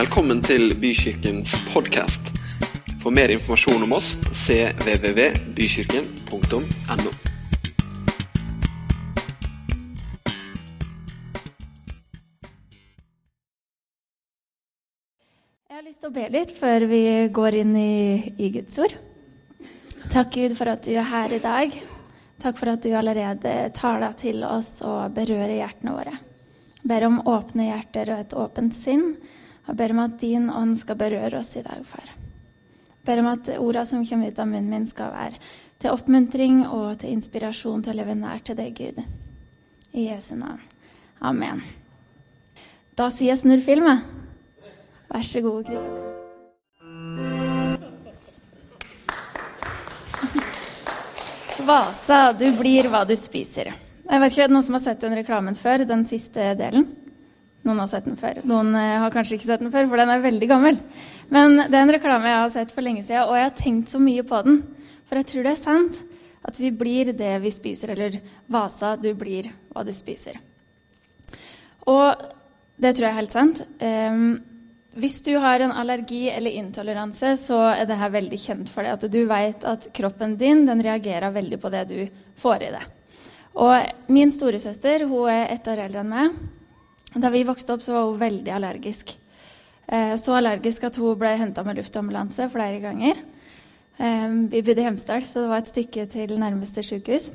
Velkommen til Bykirkens podkast. For mer informasjon om oss cvvvbykirken.no. Jeg har lyst til å be litt før vi går inn i, i Guds ord. Takk, Gud, for at du er her i dag. Takk for at du allerede taler til oss og berører hjertene våre. Ber om åpne hjerter og et åpent sinn. Og ber om at din ånd skal berøre oss i dag, far. Jeg ber om at orda som kommer ut av munnen min, skal være til oppmuntring og til inspirasjon til å leve nær til deg, Gud. I Jesu navn. Amen. Da sier jeg snurr filmen. Vær så god, Kristoffer. Vasa, du blir hva du spiser. Jeg vet ikke, Noen som har sett den reklamen før? Den siste delen? Noen har sett den før. Noen eh, har kanskje ikke sett den før, for den er veldig gammel. Men det er en reklame jeg har sett for lenge siden, og jeg har tenkt så mye på den. For jeg tror det er sant at vi blir det vi spiser. Eller Vasa, du blir hva du spiser. Og det tror jeg er helt sant. Um, hvis du har en allergi eller intoleranse, så er det her veldig kjent for deg. At du vet at kroppen din den reagerer veldig på det du får i deg. Og min storesøster hun er ett år eldre enn meg. Da vi vokste opp, så var hun veldig allergisk. Eh, så allergisk at hun ble henta med luftambulanse flere ganger. Eh, vi bodde i Hemsedal, så det var et stykke til nærmeste sykehus.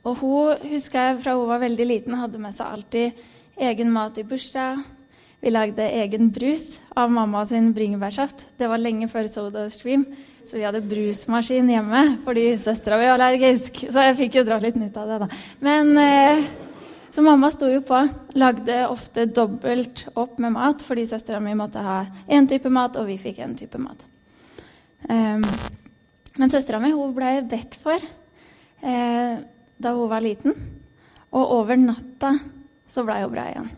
Og hun husker jeg fra hun var veldig liten, hadde med seg alltid egen mat i bursdag. Vi lagde egen brus av mamma sin bringebærsaft. Det var lenge før Soda Stream, så vi hadde brusmaskin hjemme fordi søstera mi var allergisk. Så jeg fikk jo dra litt nytt av det, da. Men... Eh, så mamma sto jo på. Lagde ofte dobbelt opp med mat fordi søstera mi måtte ha én type mat, og vi fikk én type mat. Um, men søstera mi ble bedt for eh, da hun var liten. Og over natta så ble hun bra igjen.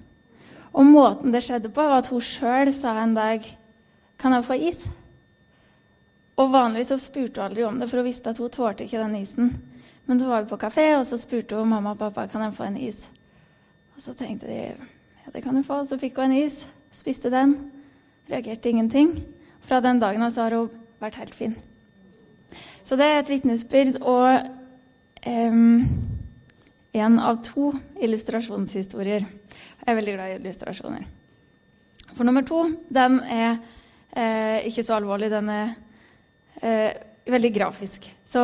Og måten det skjedde på, var at hun sjøl sa en dag Kan jeg få is? Og vanligvis så spurte hun aldri om det, for hun visste at hun tålte ikke den isen. Men så var vi på kafé, og så spurte hun mamma og pappa kan jeg få en is. Så tenkte de ja, det kan du få. Så fikk hun en is, spiste den. Reagerte ingenting. Fra den dagen av så har hun vært helt fin. Så det er et vitnesbyrd og én en av to illustrasjonshistorier. Jeg er veldig glad i illustrasjoner. For nummer to, den er eh, ikke så alvorlig. Den er eh, veldig grafisk. Så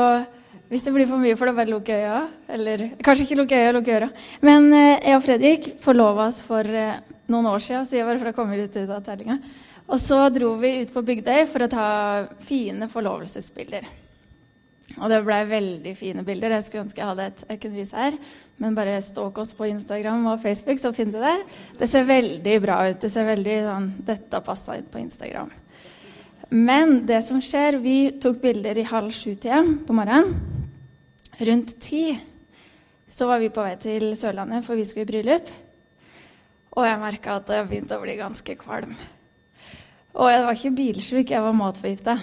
hvis det blir for mye, får du bare lukke øya. Eller kanskje ikke lukke øya, lukke øra. Men eh, jeg og Fredrik forlova oss for eh, noen år siden, sier jeg bare for å komme ut av tellinga. Og så dro vi ut på Bygdøy for å ta fine forlovelsesbilder. Og det ble veldig fine bilder. Jeg skulle ønske jeg hadde et jeg kunne vise her. Men bare stalk oss på Instagram og Facebook, så finner du det. Det ser veldig bra ut. Det ser veldig sånn Dette passa inn på Instagram. Men det som skjer Vi tok bilder i halv sju-tida på morgenen. Rundt ti så var vi på vei til Sørlandet, for vi skulle i bryllup. Og jeg merka at jeg begynte å bli ganske kvalm. Og jeg var ikke bilsjuk, jeg var matforgifta.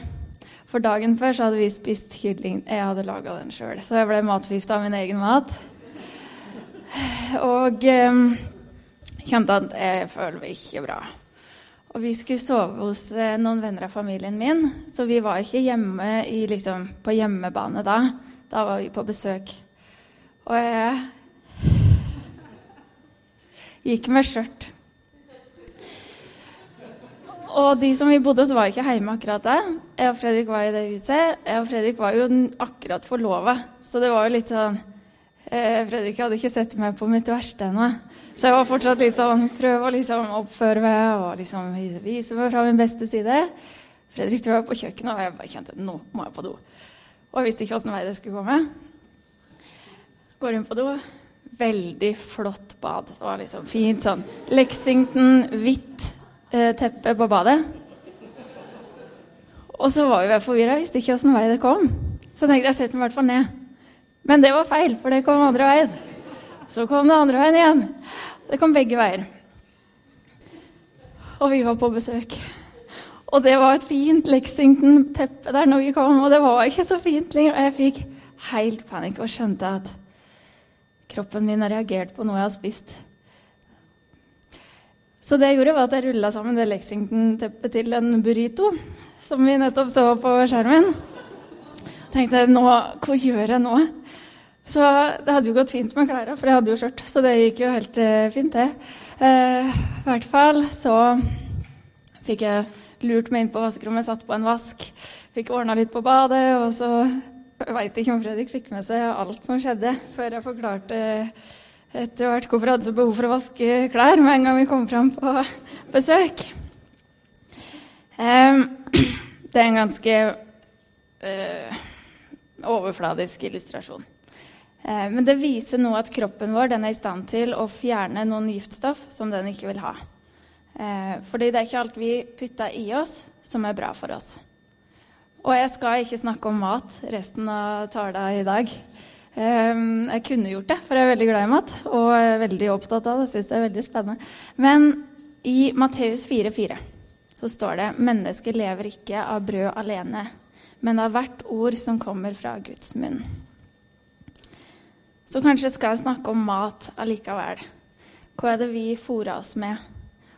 For dagen før så hadde vi spist kylling. Jeg hadde laga den sjøl, så jeg ble matforgifta av min egen mat. Og eh, kjente at jeg føler meg ikke bra. Og vi skulle sove hos eh, noen venner av familien min, så vi var ikke hjemme i, liksom, på hjemmebane da. Da var vi på besøk. Og jeg gikk med skjørt. Og de som vi bodde hos, var ikke hjemme akkurat da. Jeg og Fredrik var i det huset. Jeg og Fredrik var jo akkurat forlova, så det var jo litt sånn eh, Fredrik hadde ikke sett meg på mitt verste ennå. Så jeg var fortsatt litt sånn Prøv å liksom oppføre meg og liksom vise meg fra min beste side. Fredrik tror jeg var på kjøkkenet, og jeg bare kjente nå må jeg på do. Og jeg visste ikke åssen vei det skulle komme. Går inn på do. Veldig flott bad. Det var liksom fint sånn Lexington, hvitt eh, teppe på badet. Og så var jeg forvirra. Jeg visste ikke åssen vei det kom. Så tenkte jeg setter meg i hvert fall ned. Men det var feil, for det kom andre veien. Så kom det andre veien igjen. Det kom begge veier. Og vi var på besøk. Og det var et fint Lexington-teppe der vi kom, og det var ikke så fint lenger. Og jeg fikk helt panikk og skjønte at kroppen min har reagert på noe jeg har spist. Så det jeg gjorde, var at jeg rulla sammen det Lexington-teppet til en burrito, som vi nettopp så på skjermen. tenkte nå, hva gjør jeg nå? Så det hadde jo gått fint med klærne, for jeg hadde jo skjørt. Så det gikk jo helt uh, fint, det. Uh, I hvert fall så fikk jeg lurt meg inn på vaskerommet, satt på en vask. Fikk ordna litt på badet, og så veit ikke om Fredrik fikk med seg alt som skjedde, før jeg forklarte etter hvert hvorfor jeg hadde så behov for å vaske klær med en gang vi kom fram på besøk. Det er en ganske uh, overfladisk illustrasjon. Uh, men det viser noe at kroppen vår er i stand til å fjerne noen giftstoff som den ikke vil ha. Uh, fordi det er ikke alt vi putter i oss, som er bra for oss. Og jeg skal ikke snakke om mat resten av tala i dag. Um, jeg kunne gjort det, for jeg er veldig glad i mat og er veldig opptatt av det. Synes det er veldig spennende. Men i Matteus 4,4 så står det mennesket lever ikke av brød alene, men av hvert ord som kommer fra Guds munn. Så kanskje skal jeg snakke om mat allikevel. Hva er det vi fôrer oss med?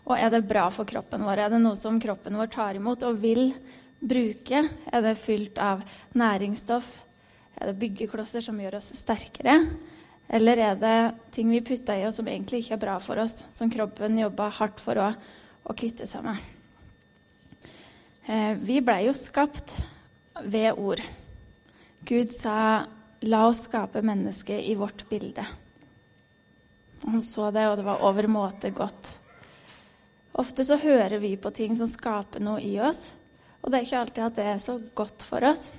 Og er det bra for kroppen vår? Er det noe som kroppen vår tar imot og vil bruke? Er det fylt av næringsstoff? Er det byggeklosser som gjør oss sterkere? Eller er det ting vi putter i oss som egentlig ikke er bra for oss, som kroppen jobber hardt for å, å kvitte seg med? Eh, vi blei jo skapt ved ord. Gud sa 'la oss skape mennesket i vårt bilde'. Han så det, og det var overmåte godt. Ofte så hører vi på ting som skaper noe i oss, og det er ikke alltid at det er så godt for oss.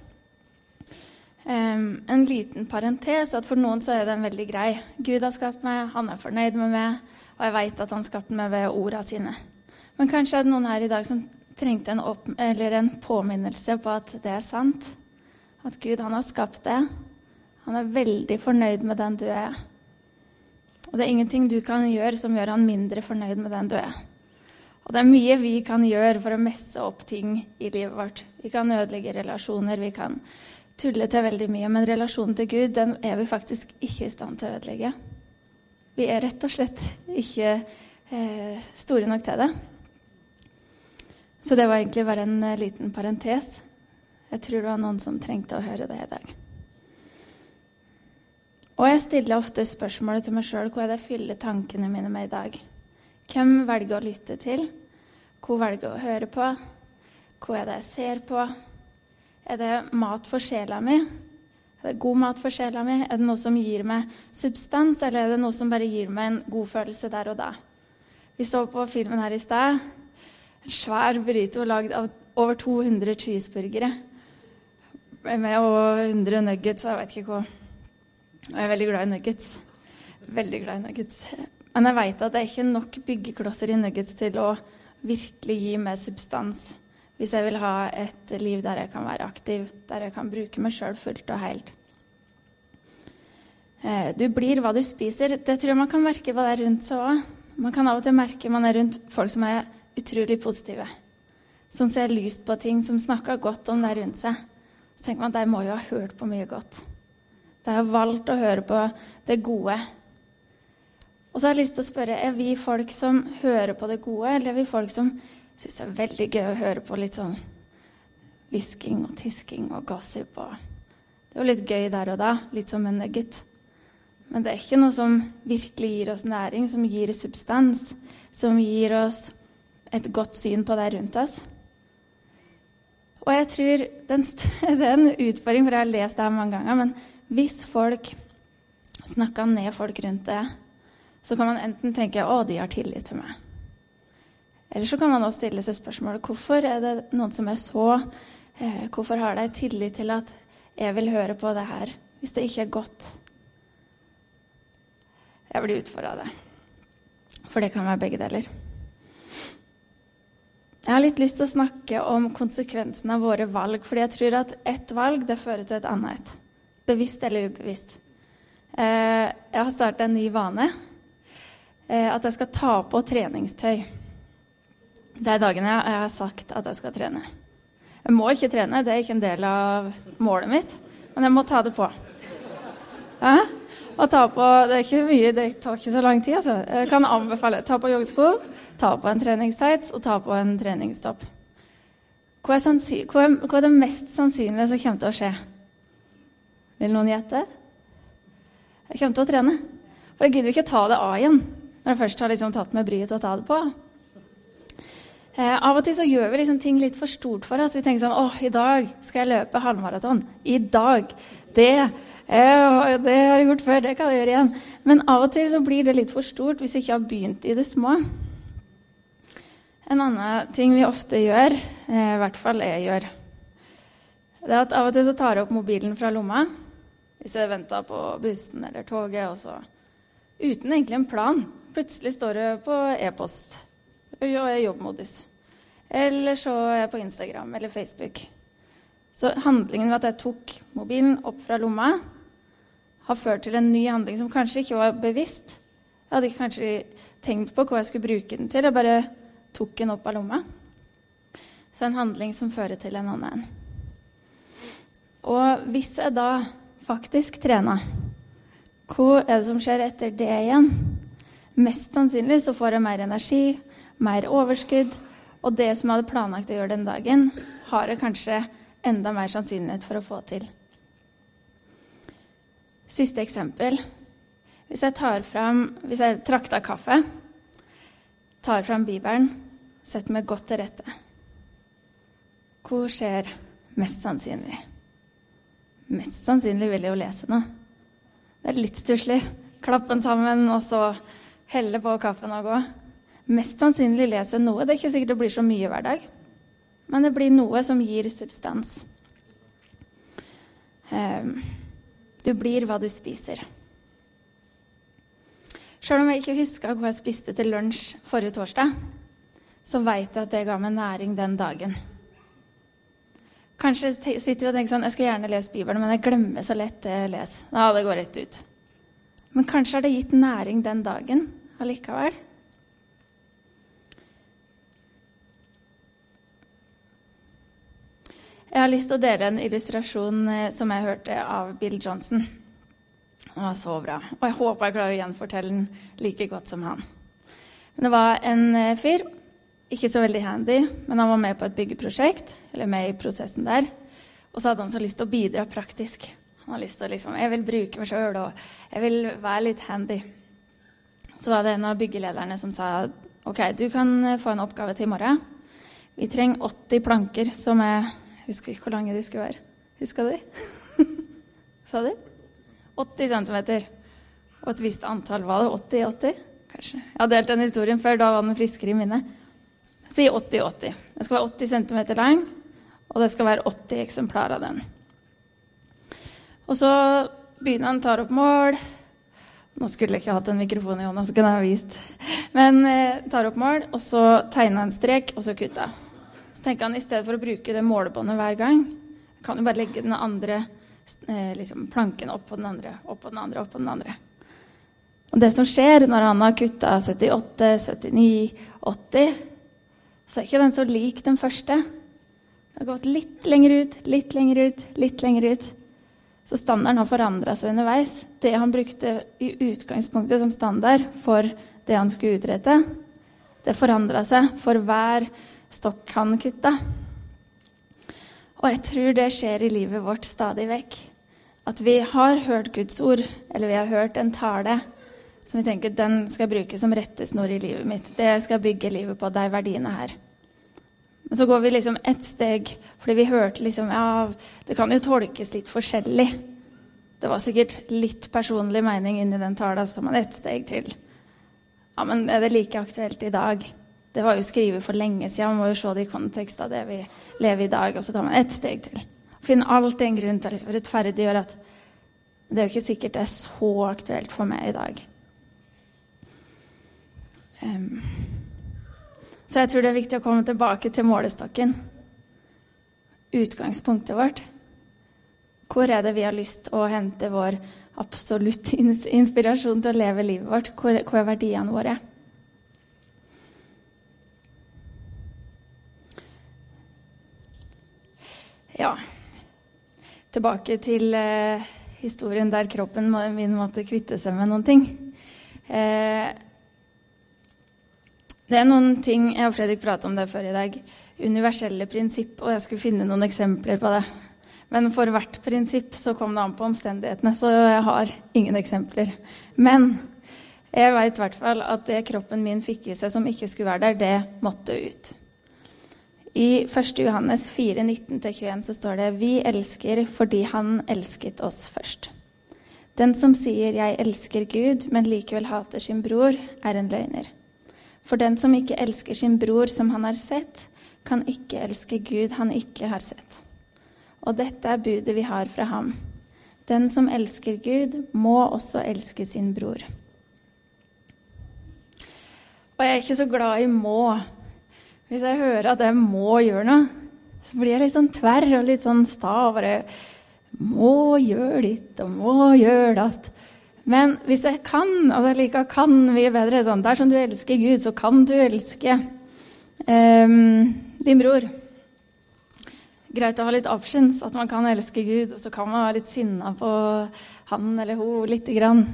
Um, en liten parentes at for noen så er den veldig grei. Gud har skapt meg, han er fornøyd med meg, og jeg vet at han skapte meg ved orda sine. Men kanskje er det noen her i dag som trengte en, opp, en påminnelse på at det er sant. At Gud, han har skapt deg. Han er veldig fornøyd med den du er. Og det er ingenting du kan gjøre som gjør han mindre fornøyd med den du er. Og det er mye vi kan gjøre for å messe opp ting i livet vårt. Vi kan ødelegge relasjoner, vi kan tulle til veldig mye. Men relasjonen til Gud den er vi faktisk ikke i stand til å ødelegge. Vi er rett og slett ikke eh, store nok til det. Så det var egentlig bare en eh, liten parentes. Jeg tror det var noen som trengte å høre det i dag. Og jeg stiller ofte spørsmålet til meg sjøl hva er det jeg fyller tankene mine med i dag. Hvem velger å lytte til? Hvor velger å høre på? Hva er det jeg ser på? Er det mat for sjela mi? Er det god mat for sjela mi? Er det noe som gir meg substans, eller er det noe som bare gir meg en god følelse der og da? Vi så på filmen her i sted. En svær burrito lagd av over 200 cheeseburgere. Med og 100 nuggets og jeg vet ikke hva. Og jeg er veldig glad i nuggets. Veldig glad i nuggets. Men jeg veit at det er ikke nok byggeklosser i Nuggets til å virkelig gi meg substans hvis jeg vil ha et liv der jeg kan være aktiv, der jeg kan bruke meg sjøl fullt og helt. Eh, du blir hva du spiser. Det tror jeg man kan merke på deg rundt seg òg. Man kan av og til merke man er rundt folk som er utrolig positive. Som ser lyst på ting, som snakker godt om det rundt seg. Så tenker man at de må jo ha hørt på mye godt. De har valgt å høre på det gode og så har jeg lyst til å spørre, Er vi folk som hører på det gode, eller er vi folk som syns det er veldig gøy å høre på litt sånn hvisking og tisking og gossip? Og det er jo litt gøy der og da, litt som en nugget. Men det er ikke noe som virkelig gir oss næring, som gir substans, som gir oss et godt syn på det rundt oss. Og jeg tror den, Det er en utfordring, for jeg har lest det her mange ganger. Men hvis folk snakka ned folk rundt det, så kan man enten tenke å, de har tillit til meg. Eller så kan man også stille seg spørsmålet hvorfor er det noen som er så eh, Hvorfor har de tillit til at jeg vil høre på det her, hvis det ikke er godt? Jeg blir utfordra av det. For det kan være begge deler. Jeg har litt lyst til å snakke om konsekvensen av våre valg. fordi jeg tror at ett valg det fører til et annet. Bevisst eller ubevisst. Eh, jeg har starta en ny vane at jeg skal ta på treningstøy. Det er dagene jeg har sagt at jeg skal trene. Jeg må ikke trene, det er ikke en del av målet mitt, men jeg må ta det på. Ja? Og ta på, Det er ikke mye, det tar ikke så lang tid. altså. Jeg kan anbefale ta på joggesko, ta på en treningstights og ta på en treningstopp. Hva er, hva, er, hva er, det mest sannsynlige som kommer til å skje? Vil noen gjette? Jeg kommer til å trene. For jeg gidder jo ikke ta det av igjen når jeg først har liksom tatt meg bryet til å ta det på. Eh, av og til så gjør vi liksom ting litt for stort for oss. Vi tenker sånn åh, i dag skal jeg løpe halvmaraton. I dag. Det, eh, det har jeg gjort før. Det kan jeg gjøre igjen. Men av og til så blir det litt for stort hvis jeg ikke har begynt i det små. En annen ting vi ofte gjør, eh, i hvert fall jeg gjør, det er at av og til så tar jeg opp mobilen fra lomma hvis jeg venter på bussen eller toget, og så uten egentlig en plan. Plutselig står det på e-post og er i jobbmodus. Eller så er jeg på Instagram eller Facebook. Så handlingen ved at jeg tok mobilen opp fra lomma, har ført til en ny handling som kanskje ikke var bevisst. Jeg hadde ikke kanskje tenkt på hva jeg skulle bruke den til. Jeg bare tok den opp av lomma. Så en handling som fører til en annen. Og hvis jeg da faktisk trener, hva er det som skjer etter det igjen? Mest sannsynlig så får jeg mer energi, mer overskudd, og det som jeg hadde planlagt å gjøre den dagen, har jeg kanskje enda mer sannsynlighet for å få til. Siste eksempel. Hvis jeg tar fram, hvis jeg trakter kaffe, tar fram Bibelen, setter meg godt til rette Hvor skjer mest sannsynlig? Mest sannsynlig vil jeg jo lese noe. Det er litt stusslig. Klappe den sammen, og så helle på kaffen og gå. Mest sannsynlig leser noe. Det er ikke sikkert det blir så mye hver dag, men det blir noe som gir substans. Um, du blir hva du spiser. Sjøl om jeg ikke huska hva jeg spiste til lunsj forrige torsdag, så veit jeg at det ga meg næring den dagen. Kanskje sitter vi og tenker sånn Jeg skulle gjerne lest Bibelen, men jeg glemmer så lett det jeg leser. Ja, det går rett ut. Men kanskje har det gitt næring den dagen allikevel. Jeg har lyst til å dele en illustrasjon eh, som jeg hørte av Bill Johnson. Den var så bra. Og jeg håper jeg klarer å gjenfortelle den like godt som han. Men det var en eh, fyr, ikke så veldig handy, men han var med på et byggeprosjekt. eller med i prosessen der, Og så hadde han så lyst til å bidra praktisk. Han hadde lyst til å liksom, Jeg vil bruke meg sjøl, og jeg vil være litt handy. Så var det en av byggelederne som sa OK, du kan eh, få en oppgave til i morgen. Vi trenger 80 planker som er husker ikke hvor lange de skulle være. Huska de? Sa de? 80 cm. Og et visst antall. Var det 80-80? Kanskje. Jeg har delt den historien før. Da var den friskere i minnet. Si 80-80. Den skal være 80 cm lang, og det skal være 80 eksemplar av den. Og så begynner han, tar opp mål. Nå skulle jeg ikke hatt en mikrofon i hånda, så kunne jeg ha vist. Men eh, tar opp mål, og så tegner jeg en strek, og så kutter jeg. Så tenker han i stedet for å bruke det målebåndet hver gang, kan du bare legge den andre eh, liksom, planken opp på den andre, opp på den andre, opp på den andre. Og det som skjer når han har kutta 78, 79, 80, så er ikke den så lik den første. Det har gått litt lenger ut, litt lenger ut, litt lenger ut. Så standarden har forandra seg underveis. Det han brukte i utgangspunktet som standard for det han skulle utrette, det forandra seg for hver stokk han kutta. Og jeg tror det skjer i livet vårt stadig vekk. At vi har hørt Guds ord, eller vi har hørt en tale som vi tenker den skal jeg bruke som rettesnor i livet mitt. Det skal bygge livet på, de verdiene her. Men så går vi liksom ett steg, fordi vi hørte liksom Ja, det kan jo tolkes litt forskjellig. Det var sikkert litt personlig mening inni den tala, så man ett steg til. Ja, men er det like aktuelt i dag? Det var jo skrevet for lenge siden. Man må jo se det i kontekst av det vi lever i i dag. Og så tar man ett steg til. Finn alltid en grunn til å liksom rettferdiggjøre at det er jo ikke sikkert det er så aktuelt for meg i dag. Um, så jeg tror det er viktig å komme tilbake til målestokken. Utgangspunktet vårt. Hvor er det vi har lyst å hente vår absolutt inspirasjon til å leve livet vårt? Hvor er verdiene våre? Ja. Tilbake til eh, historien der kroppen min måtte kvitte seg med noen ting. Eh, Det er noen ting Jeg og Fredrik pratet om det før i dag. Universelle prinsipp, og jeg skulle finne noen eksempler på det. Men for hvert prinsipp så kom det an på omstendighetene, så jeg har ingen eksempler. Men jeg veit i hvert fall at det kroppen min fikk i seg som ikke skulle være der, det måtte ut. I 1. Johannes 4, 19-21 så står det Vi elsker fordi Han elsket oss først. Den som sier 'jeg elsker Gud', men likevel hater sin bror, er en løgner. For den som ikke elsker sin bror som han har sett, kan ikke elske Gud han ikke har sett. Og dette er budet vi har fra ham. Den som elsker Gud, må også elske sin bror. Og jeg er ikke så glad i 'må'. Hvis jeg hører at jeg må gjøre noe, så blir jeg litt sånn tverr og litt sånn sta. Bare må gjøre ditt og må gjøre datt. Men hvis jeg kan altså Jeg liker 'kan' mye bedre. Sånn, dersom du elsker Gud, så kan du elske um, din bror. Greit å ha litt options, at man kan elske Gud, og så kan man være litt sinna på han eller hun lite grann.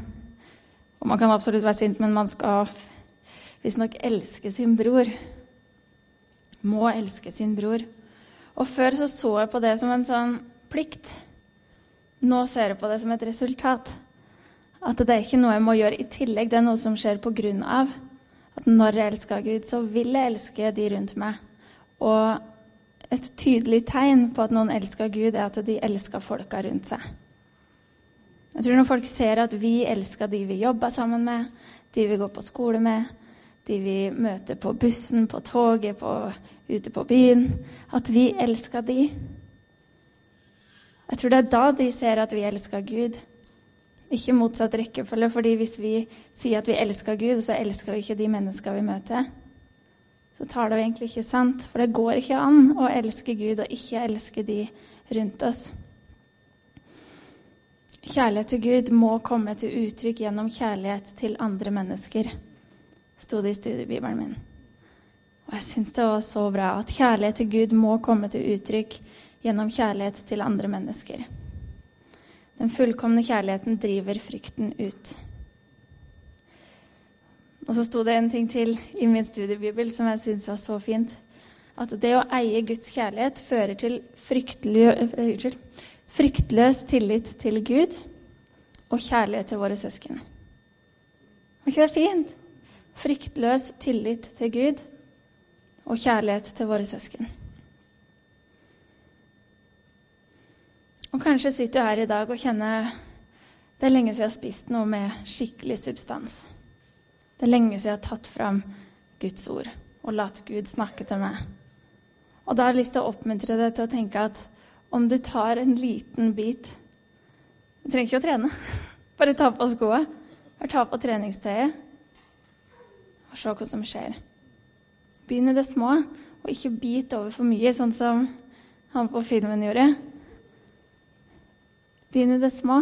Og man kan absolutt være sint, men man skal visstnok elske sin bror. Må elske sin bror. Og før så, så jeg på det som en sånn plikt. Nå ser jeg på det som et resultat. At det er ikke noe jeg må gjøre i tillegg, det er noe som skjer på grunn av at når jeg elsker Gud, så vil jeg elske de rundt meg. Og et tydelig tegn på at noen elsker Gud, er at de elsker folka rundt seg. Jeg tror Når folk ser at vi elsker de vi jobber sammen med, de vi går på skole med, de vi møter på bussen, på toget, på, ute på byen At vi elsker de. Jeg tror det er da de ser at vi elsker Gud. Ikke motsatt rekkefølge, fordi hvis vi sier at vi elsker Gud, så elsker vi ikke de menneskene vi møter så tar det egentlig ikke sant. For det går ikke an å elske Gud og ikke elske de rundt oss. Kjærlighet til Gud må komme til uttrykk gjennom kjærlighet til andre mennesker, sto det i studiebibelen min. Og jeg syns det var så bra at kjærlighet til Gud må komme til uttrykk gjennom kjærlighet til andre mennesker. Den fullkomne kjærligheten driver frykten ut. Og så sto det en ting til i min studiebibel som jeg syns var så fint. At det å eie Guds kjærlighet fører til fryktløs, fryktløs tillit til Gud og kjærlighet til våre søsken. Var ikke det fint? Fryktløs tillit til Gud og kjærlighet til våre søsken. Og kanskje sitter du her i dag og kjenner det er lenge siden jeg har spist noe med skikkelig substans. Det er lenge siden jeg har tatt fram Guds ord og latt Gud snakke til meg. Og da har jeg lyst til å oppmuntre deg til å tenke at om du tar en liten bit Du trenger ikke å trene. Bare ta på skoa. Bare ta på treningstøyet og se hva som skjer. Begynn i det små, og ikke bit over for mye, sånn som han på filmen gjorde. Begynn i det små,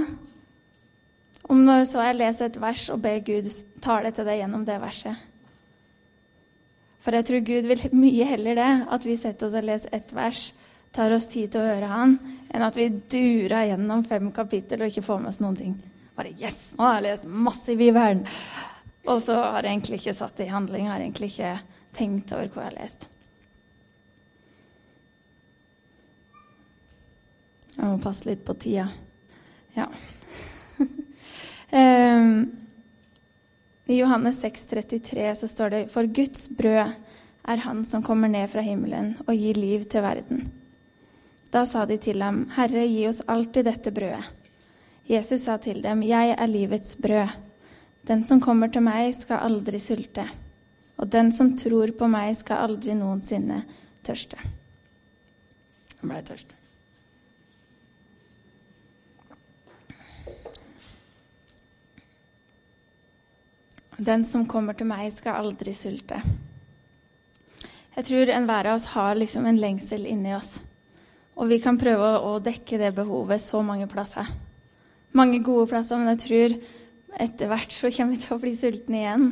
om så jeg leser et vers og ber Gud tale til deg gjennom det verset. For jeg tror Gud vil mye heller det, at vi setter oss og leser ett vers, tar oss tid til å høre Han, enn at vi durer gjennom fem kapittel og ikke får med oss noen ting. Bare Yes! Nå har jeg lest masse i Bibelen! Og så har jeg egentlig ikke satt det i handling, har jeg egentlig ikke tenkt over hva jeg har lest. Jeg må passe litt på tida. Ja. Um, I Johannes 6, 33 så står det For Guds brød er Han som kommer ned fra himmelen og gir liv til verden. Da sa de til ham, Herre, gi oss alltid dette brødet. Jesus sa til dem, Jeg er livets brød. Den som kommer til meg, skal aldri sulte. Og den som tror på meg, skal aldri noensinne tørste. Han ble tørst. Den som kommer til meg, skal aldri sulte. Jeg tror enhver av oss har liksom en lengsel inni oss. Og vi kan prøve å dekke det behovet så mange plasser. Mange gode plasser, men jeg tror etter hvert så kommer vi til å bli sultne igjen.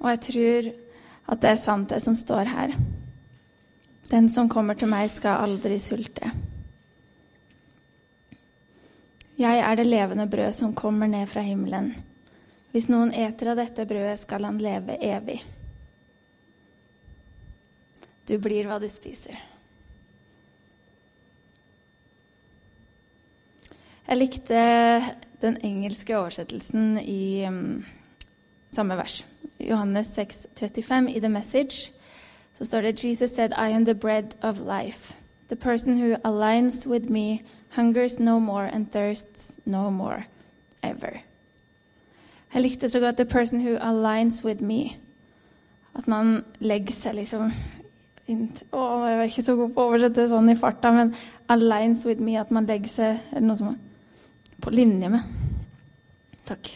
Og jeg tror at det er sant, det som står her. Den som kommer til meg, skal aldri sulte. Jeg er det levende brød som kommer ned fra himmelen. Hvis noen eter av dette brødet, skal han leve evig. Du blir hva du spiser. Jeg likte den engelske oversettelsen i um, samme vers. Johannes 6, 35 i The Message så står det Jesus said, I am the bread of life. The person who aligns with me hungers no more and thirsts no more ever. Jeg likte så godt 'the person who aligns with me'. At man legger seg liksom Å, jeg er ikke så god på å oversette sånn i farta, men 'aligns with me', at man legger seg eller noe som på linje med. Takk.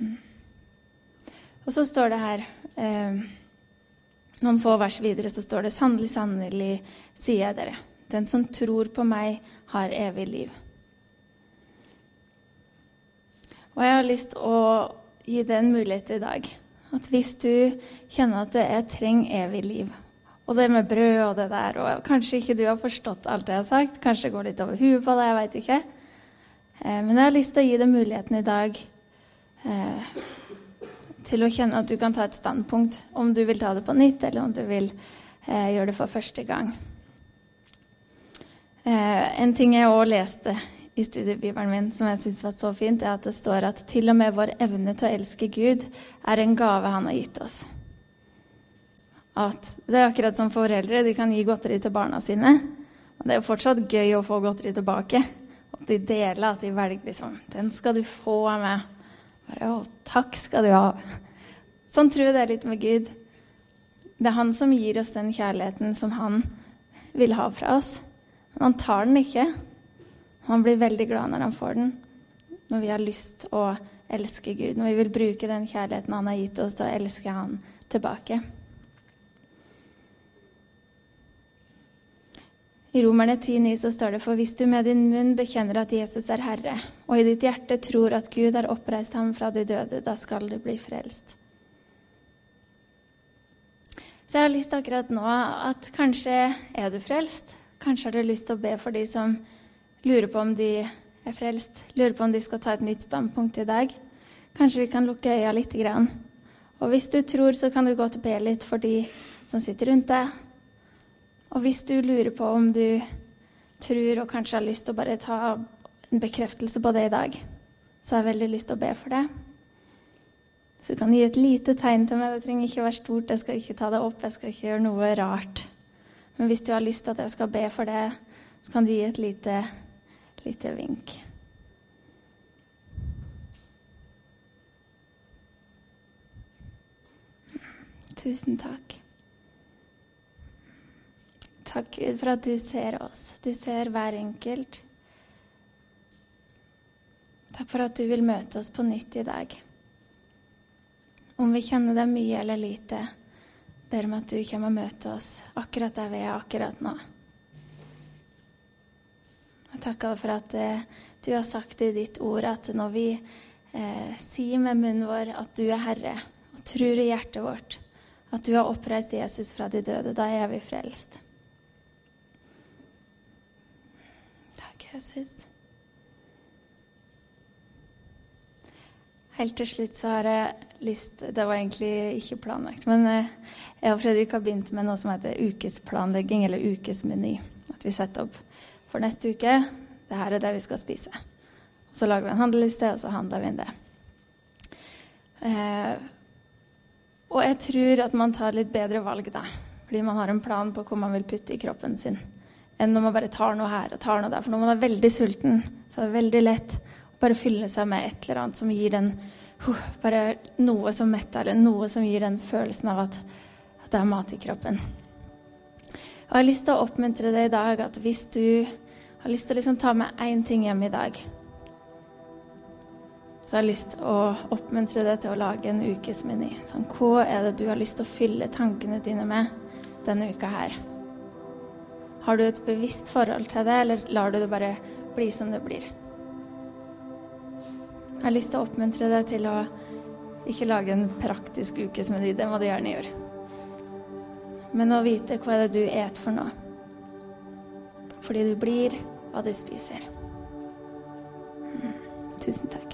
Mm. Og så står det her eh, Noen få vers videre så står det sannelig, sannelig, sier jeg dere. Den som tror på meg, har evig liv. Og jeg har lyst til å gi deg en mulighet i dag. At hvis du kjenner at det er 'treng evig liv, og det med brød og det der, og kanskje ikke du har forstått alt jeg har sagt, kanskje det går litt over huet på deg, jeg veit ikke. Eh, men jeg har lyst til å gi deg muligheten i dag eh, til å kjenne at du kan ta et standpunkt, om du vil ta det på nytt, eller om du vil eh, gjøre det for første gang. en ting jeg òg leste i studiebibelen min som jeg syns var så fint, er at det står at til og med vår evne til å elske Gud er en gave han har gitt oss at det er akkurat som foreldre. De kan gi godteri til barna sine. Men det er jo fortsatt gøy å få godteri tilbake. At de deler, at de velger liksom 'Den skal du få av meg.' Bare, å, takk skal du ha. Sånn tror jeg det er litt med Gud. Det er han som gir oss den kjærligheten som han vil ha fra oss. Men han tar den ikke. Han blir veldig glad når han får den. Når vi har lyst å elske Gud. Når vi vil bruke den kjærligheten han har gitt oss, til å elske han tilbake. I Romerne 10,9 så står det for hvis du med din munn bekjenner at Jesus er Herre, og i ditt hjerte tror at Gud har oppreist ham fra de døde, da skal du bli frelst. Så jeg har lyst akkurat nå at kanskje er du frelst. Kanskje har du lyst til å be for de som lurer på om de er frelst, lurer på om de skal ta et nytt standpunkt i dag. Kanskje vi kan lukke øya litt. Og hvis du tror, så kan du gå til be litt for de som sitter rundt deg, og hvis du lurer på om du tror og kanskje har lyst til å bare ta en bekreftelse på det i dag, så har jeg veldig lyst til å be for det. Så du kan gi et lite tegn til meg. Det trenger ikke være stort. Jeg skal ikke ta det opp. Jeg skal ikke gjøre noe rart. Men hvis du har lyst til at jeg skal be for det, så kan du gi et lite, lite vink. Tusen takk. Takk, Gud, for at du ser oss. Du ser hver enkelt. Takk for at du vil møte oss på nytt i dag. Om vi kjenner deg mye eller lite, ber om at du kommer og møter oss akkurat der vi er akkurat nå. Jeg takker deg for at eh, du har sagt i ditt ord at når vi eh, sier med munnen vår at du er Herre, og tror i hjertet vårt at du har oppreist Jesus fra de døde, da er vi frelst. Takk, Jesus. Helt til slutt så har jeg lyst Det var egentlig ikke planlagt, men eh, jeg og Fredrik har begynt med noe som heter ukesplanlegging, eller ukesmeny. At vi setter opp for neste uke det her er det vi skal spise. Så lager vi en handleliste, og så handler vi inn det. Eh, og jeg tror at man tar litt bedre valg da, fordi man har en plan på hvor man vil putte i kroppen sin enn når man bare tar noe her og tar noe der. For når man er veldig sulten, så er det veldig lett å bare fylle seg med et eller annet som gir den uh, Bare noe som metter, eller noe som gir den følelsen av at, at det er mat i kroppen. Og jeg har lyst til å oppmuntre deg i dag at hvis du har lyst til å liksom ta med én ting hjem i dag, så jeg har lyst til å oppmuntre deg til å lage en ukesmeny. Sånn, hva er det du har lyst til å fylle tankene dine med denne uka her? Har du et bevisst forhold til det, eller lar du det bare bli som det blir? Jeg har lyst til å oppmuntre deg til å ikke lage en praktisk ukesmeny. Det må du gjerne gjøre. Men å vite hva er det du et for noe. Fordi du blir hva du spiser. Mm. Tusen takk.